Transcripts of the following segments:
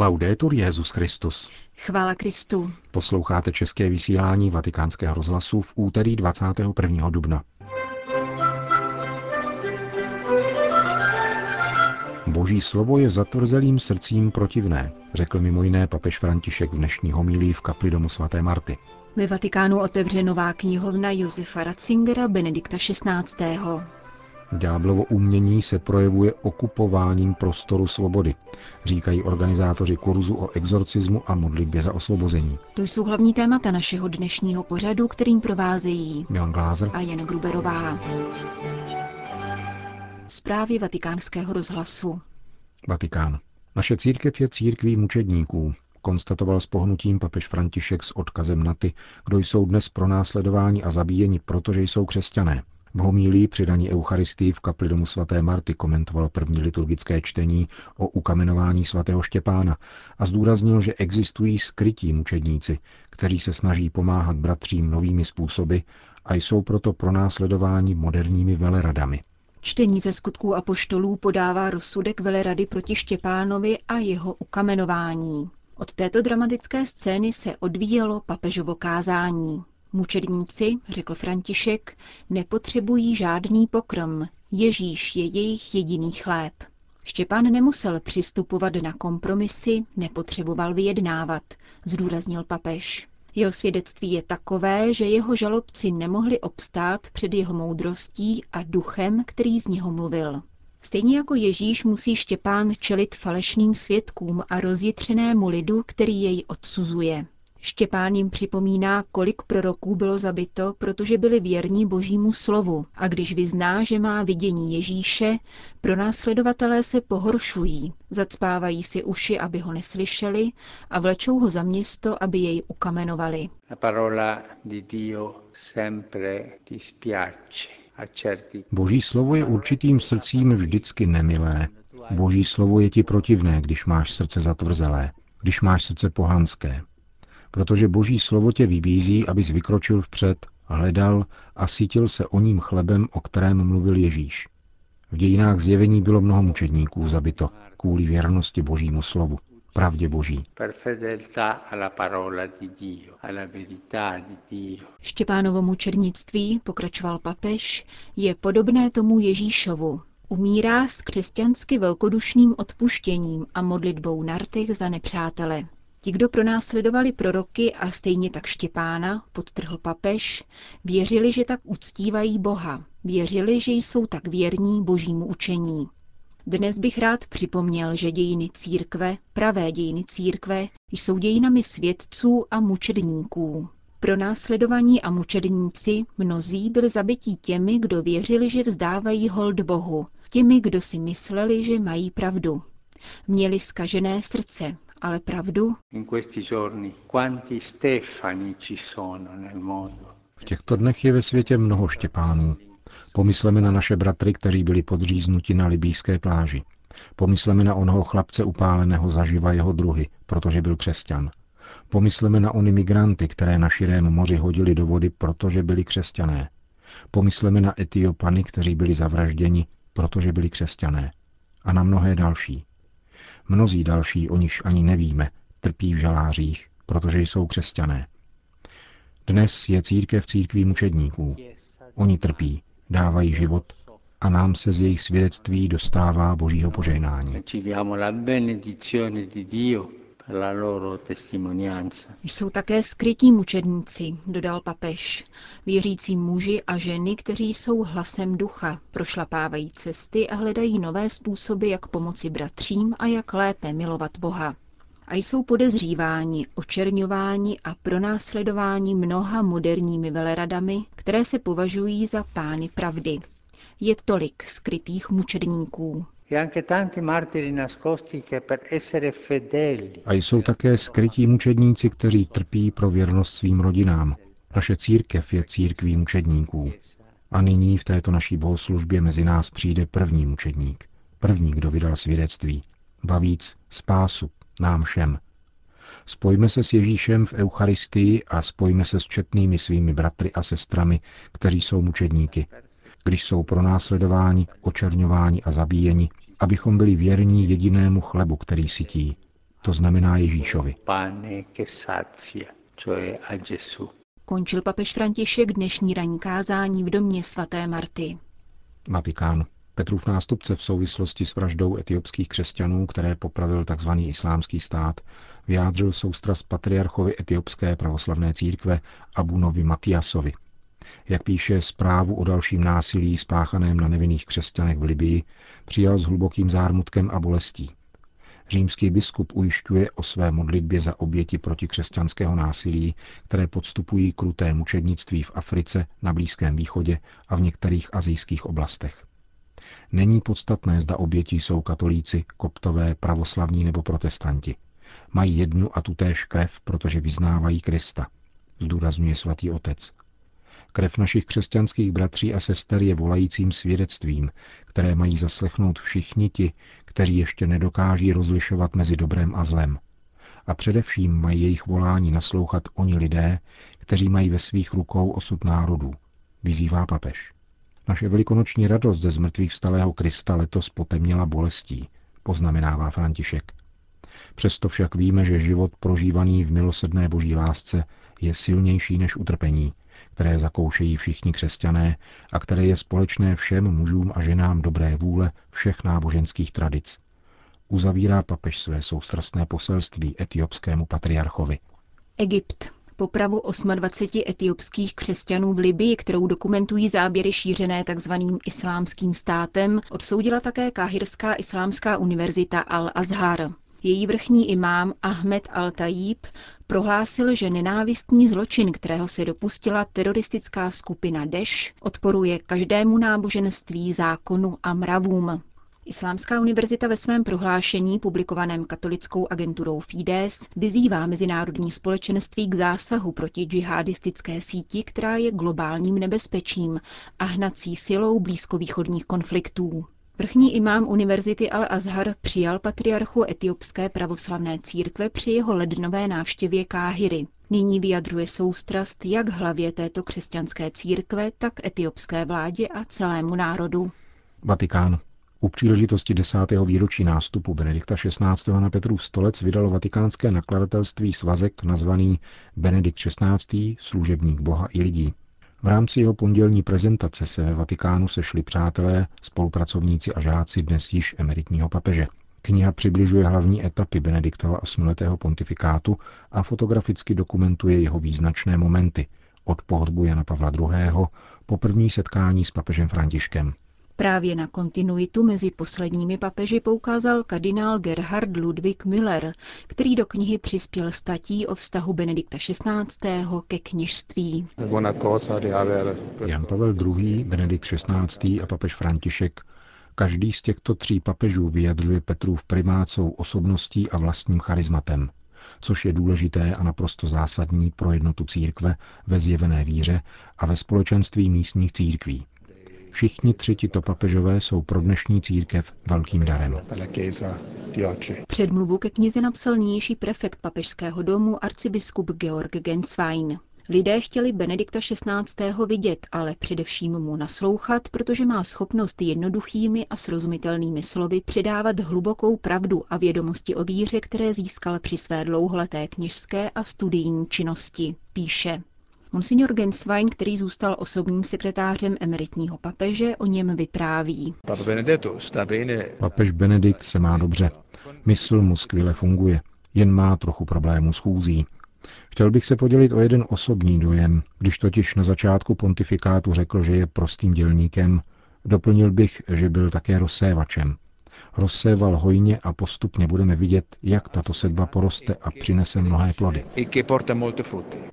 Laudetur Jezus Christus. Chvála Kristu. Posloucháte české vysílání Vatikánského rozhlasu v úterý 21. dubna. Boží slovo je zatvrzelým srdcím protivné, řekl mimo jiné papež František v dnešní homilí v kapli domu svaté Marty. Ve Vatikánu otevře nová knihovna Josefa Ratzingera Benedikta XVI. Ďáblovo umění se projevuje okupováním prostoru svobody, říkají organizátoři kurzu o exorcismu a modlitbě za osvobození. To jsou hlavní témata našeho dnešního pořadu, kterým provázejí Milan Glázer a Jan Gruberová. Zprávy vatikánského rozhlasu. Vatikán. Naše církev je církví mučedníků, konstatoval s pohnutím papež František s odkazem na ty, kdo jsou dnes pronásledováni a zabíjeni, protože jsou křesťané. V homílí přidaní Eucharistii v kapli domu svaté Marty komentoval první liturgické čtení o ukamenování svatého Štěpána a zdůraznil, že existují skrytí mučedníci, kteří se snaží pomáhat bratřím novými způsoby a jsou proto pronásledováni moderními veleradami. Čtení ze skutků apoštolů podává rozsudek velerady proti Štěpánovi a jeho ukamenování. Od této dramatické scény se odvíjelo papežovo kázání. Mučedníci, řekl František, nepotřebují žádný pokrm. Ježíš je jejich jediný chléb. Štěpán nemusel přistupovat na kompromisy, nepotřeboval vyjednávat, zdůraznil papež. Jeho svědectví je takové, že jeho žalobci nemohli obstát před jeho moudrostí a duchem, který z něho mluvil. Stejně jako Ježíš musí Štěpán čelit falešným svědkům a rozjitřenému lidu, který jej odsuzuje. Štěpán jim připomíná, kolik proroků bylo zabito, protože byli věrní božímu slovu a když vyzná, že má vidění Ježíše, pro následovatelé se pohoršují, zacpávají si uši, aby ho neslyšeli a vlečou ho za město, aby jej ukamenovali. Boží slovo je určitým srdcím vždycky nemilé. Boží slovo je ti protivné, když máš srdce zatvrzelé, když máš srdce pohanské protože boží slovo tě vybízí, abys vykročil vpřed, hledal a sítil se o ním chlebem, o kterém mluvil Ježíš. V dějinách zjevení bylo mnoho mučedníků zabito kvůli věrnosti božímu slovu, pravdě boží. Štěpánovo mučednictví, pokračoval papež, je podobné tomu Ježíšovu. Umírá s křesťansky velkodušným odpuštěním a modlitbou na rtech za nepřátele. Ti, kdo pronásledovali proroky a stejně tak Štěpána, podtrhl papež, věřili, že tak uctívají Boha, věřili, že jsou tak věrní božímu učení. Dnes bych rád připomněl, že dějiny církve, pravé dějiny církve, jsou dějinami svědců a mučedníků. Pro následovaní a mučedníci mnozí byli zabití těmi, kdo věřili, že vzdávají hold Bohu, těmi, kdo si mysleli, že mají pravdu. Měli skažené srdce, ale pravdu? V těchto dnech je ve světě mnoho Štěpánů. Pomysleme na naše bratry, kteří byli podříznuti na libýské pláži. Pomysleme na onoho chlapce upáleného zaživa jeho druhy, protože byl křesťan. Pomysleme na ony migranty, které na širém moři hodili do vody, protože byli křesťané. Pomysleme na Etiopany, kteří byli zavražděni, protože byli křesťané. A na mnohé další. Mnozí další, o nichž ani nevíme, trpí v žalářích, protože jsou křesťané. Dnes je církev církví mučedníků. Oni trpí, dávají život a nám se z jejich svědectví dostává božího požehnání. Jsou také skrytí mučedníci, dodal papež. Věřící muži a ženy, kteří jsou hlasem ducha, prošlapávají cesty a hledají nové způsoby, jak pomoci bratřím a jak lépe milovat Boha. A jsou podezříváni, očerňováni a pronásledováni mnoha moderními veleradami, které se považují za pány pravdy. Je tolik skrytých mučedníků. A jsou také skrytí mučedníci, kteří trpí pro věrnost svým rodinám. Naše církev je církví mučedníků. A nyní v této naší bohoslužbě mezi nás přijde první mučedník. První, kdo vydal svědectví. Bavíc spásu nám všem. Spojme se s Ježíšem v Eucharistii a spojme se s četnými svými bratry a sestrami, kteří jsou mučedníky, když jsou pronásledováni, očerňováni a zabíjeni, abychom byli věrní jedinému chlebu, který sytí, to znamená Ježíšovi. Končil papež František dnešní ranní kázání v domě svaté Marty. Vatikán. Petrův nástupce v souvislosti s vraždou etiopských křesťanů, které popravil tzv. islámský stát, vyjádřil soustras patriarchovi etiopské pravoslavné církve Abunovi Matiasovi. Jak píše zprávu o dalším násilí spáchaném na nevinných křesťanech v Libii, přijal s hlubokým zármutkem a bolestí. Římský biskup ujišťuje o své modlitbě za oběti proti křesťanského násilí, které podstupují kruté mučednictví v Africe, na Blízkém východě a v některých azijských oblastech. Není podstatné, zda oběti jsou katolíci, koptové, pravoslavní nebo protestanti. Mají jednu a tutéž krev, protože vyznávají Krista, zdůrazňuje svatý otec. Krev našich křesťanských bratří a sester je volajícím svědectvím, které mají zaslechnout všichni ti, kteří ještě nedokáží rozlišovat mezi dobrem a zlem. A především mají jejich volání naslouchat oni lidé, kteří mají ve svých rukou osud národů, vyzývá papež. Naše velikonoční radost ze zmrtvých vstalého Krista letos potemněla bolestí, poznamenává František. Přesto však víme, že život prožívaný v milosedné boží lásce je silnější než utrpení, které zakoušejí všichni křesťané a které je společné všem mužům a ženám dobré vůle všech náboženských tradic. Uzavírá papež své soustrastné poselství etiopskému patriarchovi. Egypt. Popravu 28 etiopských křesťanů v Libii, kterou dokumentují záběry šířené tzv. islámským státem, odsoudila také Káhirská islámská univerzita Al-Azhar. Její vrchní imám Ahmed al-Tajib prohlásil, že nenávistný zločin, kterého se dopustila teroristická skupina Deš, odporuje každému náboženství, zákonu a mravům. Islámská univerzita ve svém prohlášení, publikovaném katolickou agenturou Fides, vyzývá mezinárodní společenství k zásahu proti džihadistické síti, která je globálním nebezpečím a hnací silou blízkovýchodních konfliktů. Vrchní imám Univerzity Al-Azhar přijal patriarchu etiopské pravoslavné církve při jeho lednové návštěvě Káhyry. Nyní vyjadřuje soustrast jak hlavě této křesťanské církve, tak etiopské vládě a celému národu. Vatikán. U příležitosti desátého výročí nástupu Benedikta XVI. na Petrův stolec vydalo vatikánské nakladatelství svazek nazvaný Benedikt XVI. služebník Boha i lidí. V rámci jeho pondělní prezentace se ve Vatikánu sešli přátelé, spolupracovníci a žáci dnes již emeritního papeže. Kniha přibližuje hlavní etapy Benediktova osmiletého pontifikátu a fotograficky dokumentuje jeho význačné momenty od pohřbu Jana Pavla II. po první setkání s papežem Františkem. Právě na kontinuitu mezi posledními papeži poukázal kardinál Gerhard Ludwig Müller, který do knihy přispěl statí o vztahu Benedikta XVI. ke kněžství. Jan Pavel II., Benedikt XVI. a papež František Každý z těchto tří papežů vyjadřuje Petrův primácou osobností a vlastním charizmatem, což je důležité a naprosto zásadní pro jednotu církve ve zjevené víře a ve společenství místních církví. Všichni tři tito papežové jsou pro dnešní církev velkým darem. Předmluvu ke knize napsal nynější prefekt papežského domu arcibiskup Georg Genswein. Lidé chtěli Benedikta XVI. vidět, ale především mu naslouchat, protože má schopnost jednoduchými a srozumitelnými slovy předávat hlubokou pravdu a vědomosti o víře, které získal při své dlouholeté kněžské a studijní činnosti, píše. Monsignor Genswein, který zůstal osobním sekretářem emeritního papeže, o něm vypráví. Papež Benedikt se má dobře. Mysl mu skvěle funguje, jen má trochu problémů s chůzí. Chtěl bych se podělit o jeden osobní dojem, když totiž na začátku pontifikátu řekl, že je prostým dělníkem, doplnil bych, že byl také rozsévačem rozséval hojně a postupně budeme vidět, jak tato sedba poroste a přinese mnohé plody.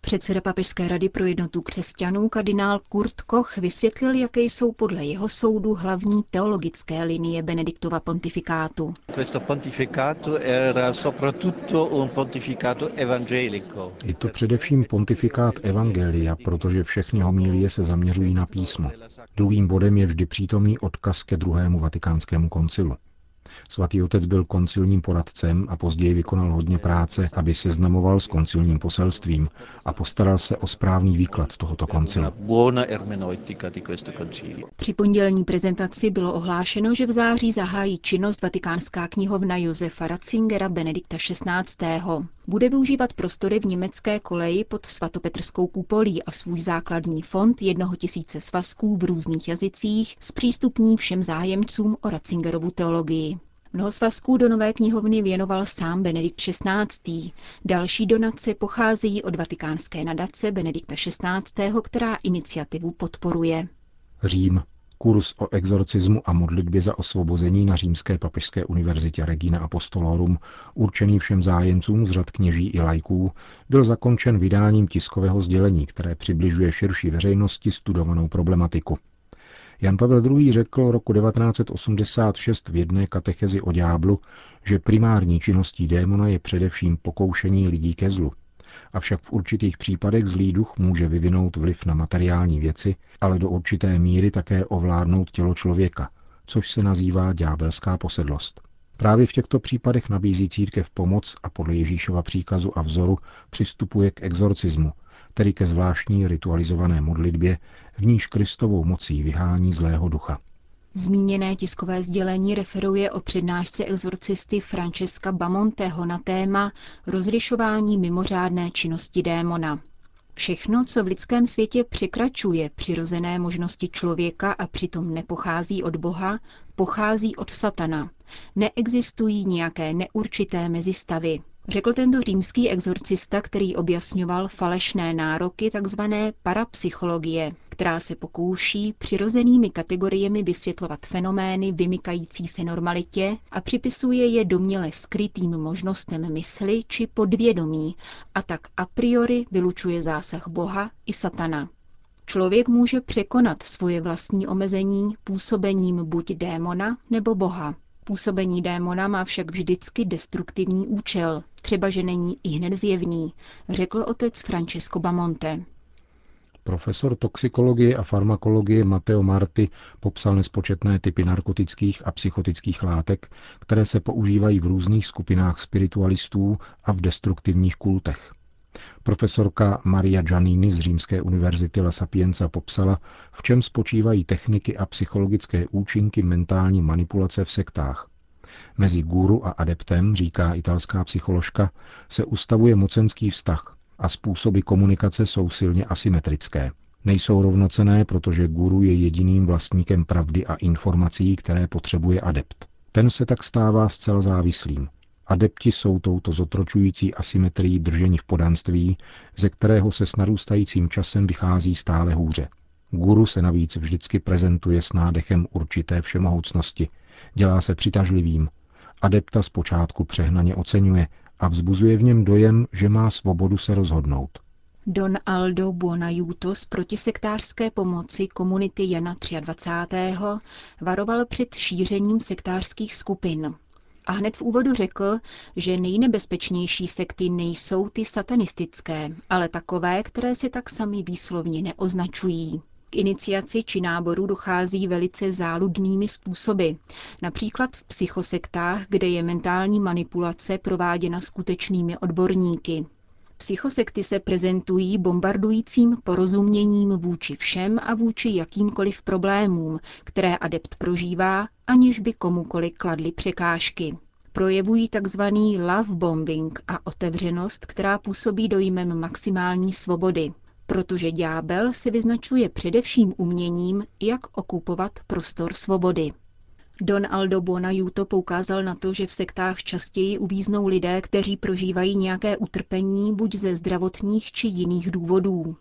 Předseda Papežské rady pro jednotu křesťanů kardinál Kurt Koch vysvětlil, jaké jsou podle jeho soudu hlavní teologické linie Benediktova pontifikátu. Je to především pontifikát evangelia, protože všechny homilie se zaměřují na písmo. Druhým bodem je vždy přítomný odkaz ke druhému vatikánskému koncilu. Svatý otec byl koncilním poradcem a později vykonal hodně práce, aby seznamoval s koncilním poselstvím a postaral se o správný výklad tohoto koncilu. Při pondělní prezentaci bylo ohlášeno, že v září zahájí činnost Vatikánská knihovna Josefa Ratzingera Benedikta XVI. Bude využívat prostory v německé koleji pod svatopetrskou kupolí a svůj základní fond jednoho tisíce svazků v různých jazycích zpřístupní všem zájemcům o Ratzingerovu teologii. Mnoho svazků do nové knihovny věnoval sám Benedikt XVI. Další donace pocházejí od vatikánské nadace Benedikta XVI., která iniciativu podporuje. Řím. Kurs o exorcismu a modlitbě za osvobození na Římské papežské univerzitě Regina Apostolorum, určený všem zájemcům z řad kněží i lajků, byl zakončen vydáním tiskového sdělení, které přibližuje širší veřejnosti studovanou problematiku. Jan Pavel II. řekl roku 1986 v jedné katechezi o ďáblu, že primární činností démona je především pokoušení lidí ke zlu. Avšak v určitých případech zlý duch může vyvinout vliv na materiální věci, ale do určité míry také ovládnout tělo člověka, což se nazývá ďábelská posedlost. Právě v těchto případech nabízí církev pomoc a podle Ježíšova příkazu a vzoru přistupuje k exorcismu, tedy ke zvláštní ritualizované modlitbě, v níž Kristovou mocí vyhání zlého ducha. Zmíněné tiskové sdělení referuje o přednášce exorcisty Francesca Bamonteho na téma rozlišování mimořádné činnosti démona. Všechno, co v lidském světě překračuje přirozené možnosti člověka a přitom nepochází od Boha, pochází od satana. Neexistují nějaké neurčité mezistavy. Řekl tento římský exorcista, který objasňoval falešné nároky tzv. parapsychologie, která se pokouší přirozenými kategoriemi vysvětlovat fenomény vymykající se normalitě a připisuje je domněle skrytým možnostem mysli či podvědomí a tak a priori vylučuje zásah Boha i satana. Člověk může překonat svoje vlastní omezení působením buď démona nebo Boha. Působení démona má však vždycky destruktivní účel, třeba že není i hned zjevný, řekl otec Francesco Bamonte. Profesor toxikologie a farmakologie Matteo Marty popsal nespočetné typy narkotických a psychotických látek, které se používají v různých skupinách spiritualistů a v destruktivních kultech. Profesorka Maria Giannini z Římské univerzity La Sapienza popsala, v čem spočívají techniky a psychologické účinky mentální manipulace v sektách. Mezi guru a adeptem, říká italská psycholožka, se ustavuje mocenský vztah a způsoby komunikace jsou silně asymetrické. Nejsou rovnocené, protože guru je jediným vlastníkem pravdy a informací, které potřebuje adept. Ten se tak stává zcela závislým. Adepti jsou touto zotročující asymetrií drženi v podanství, ze kterého se s narůstajícím časem vychází stále hůře. Guru se navíc vždycky prezentuje s nádechem určité všemohoucnosti, dělá se přitažlivým, adepta zpočátku přehnaně oceňuje a vzbuzuje v něm dojem, že má svobodu se rozhodnout. Don Aldo Buonaiuto z protisektářské pomoci komunity Jana 23. varoval před šířením sektářských skupin. A hned v úvodu řekl, že nejnebezpečnější sekty nejsou ty satanistické, ale takové, které si tak sami výslovně neoznačují. K iniciaci či náboru dochází velice záludnými způsoby, například v psychosektách, kde je mentální manipulace prováděna skutečnými odborníky. Psychosekty se prezentují bombardujícím porozuměním vůči všem a vůči jakýmkoliv problémům, které adept prožívá, aniž by komukoli kladly překážky. Projevují tzv. love bombing a otevřenost, která působí dojmem maximální svobody, protože ďábel se vyznačuje především uměním, jak okupovat prostor svobody. Don Aldo Bonajuto poukázal na to, že v sektách častěji uvíznou lidé, kteří prožívají nějaké utrpení buď ze zdravotních či jiných důvodů.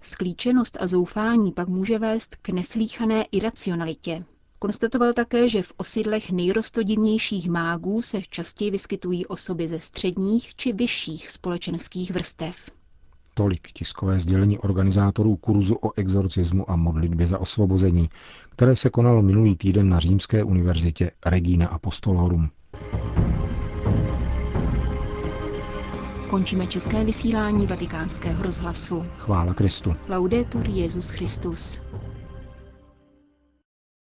Sklíčenost a zoufání pak může vést k neslíchané iracionalitě. Konstatoval také, že v osidlech nejrostodivnějších mágů se častěji vyskytují osoby ze středních či vyšších společenských vrstev. Tolik tiskové sdělení organizátorů kurzu o exorcismu a modlitbě za osvobození, které se konalo minulý týden na Římské univerzitě Regina Apostolorum. Končíme české vysílání vatikánského rozhlasu. Chvála Kristu. Laudetur Jezus Christus.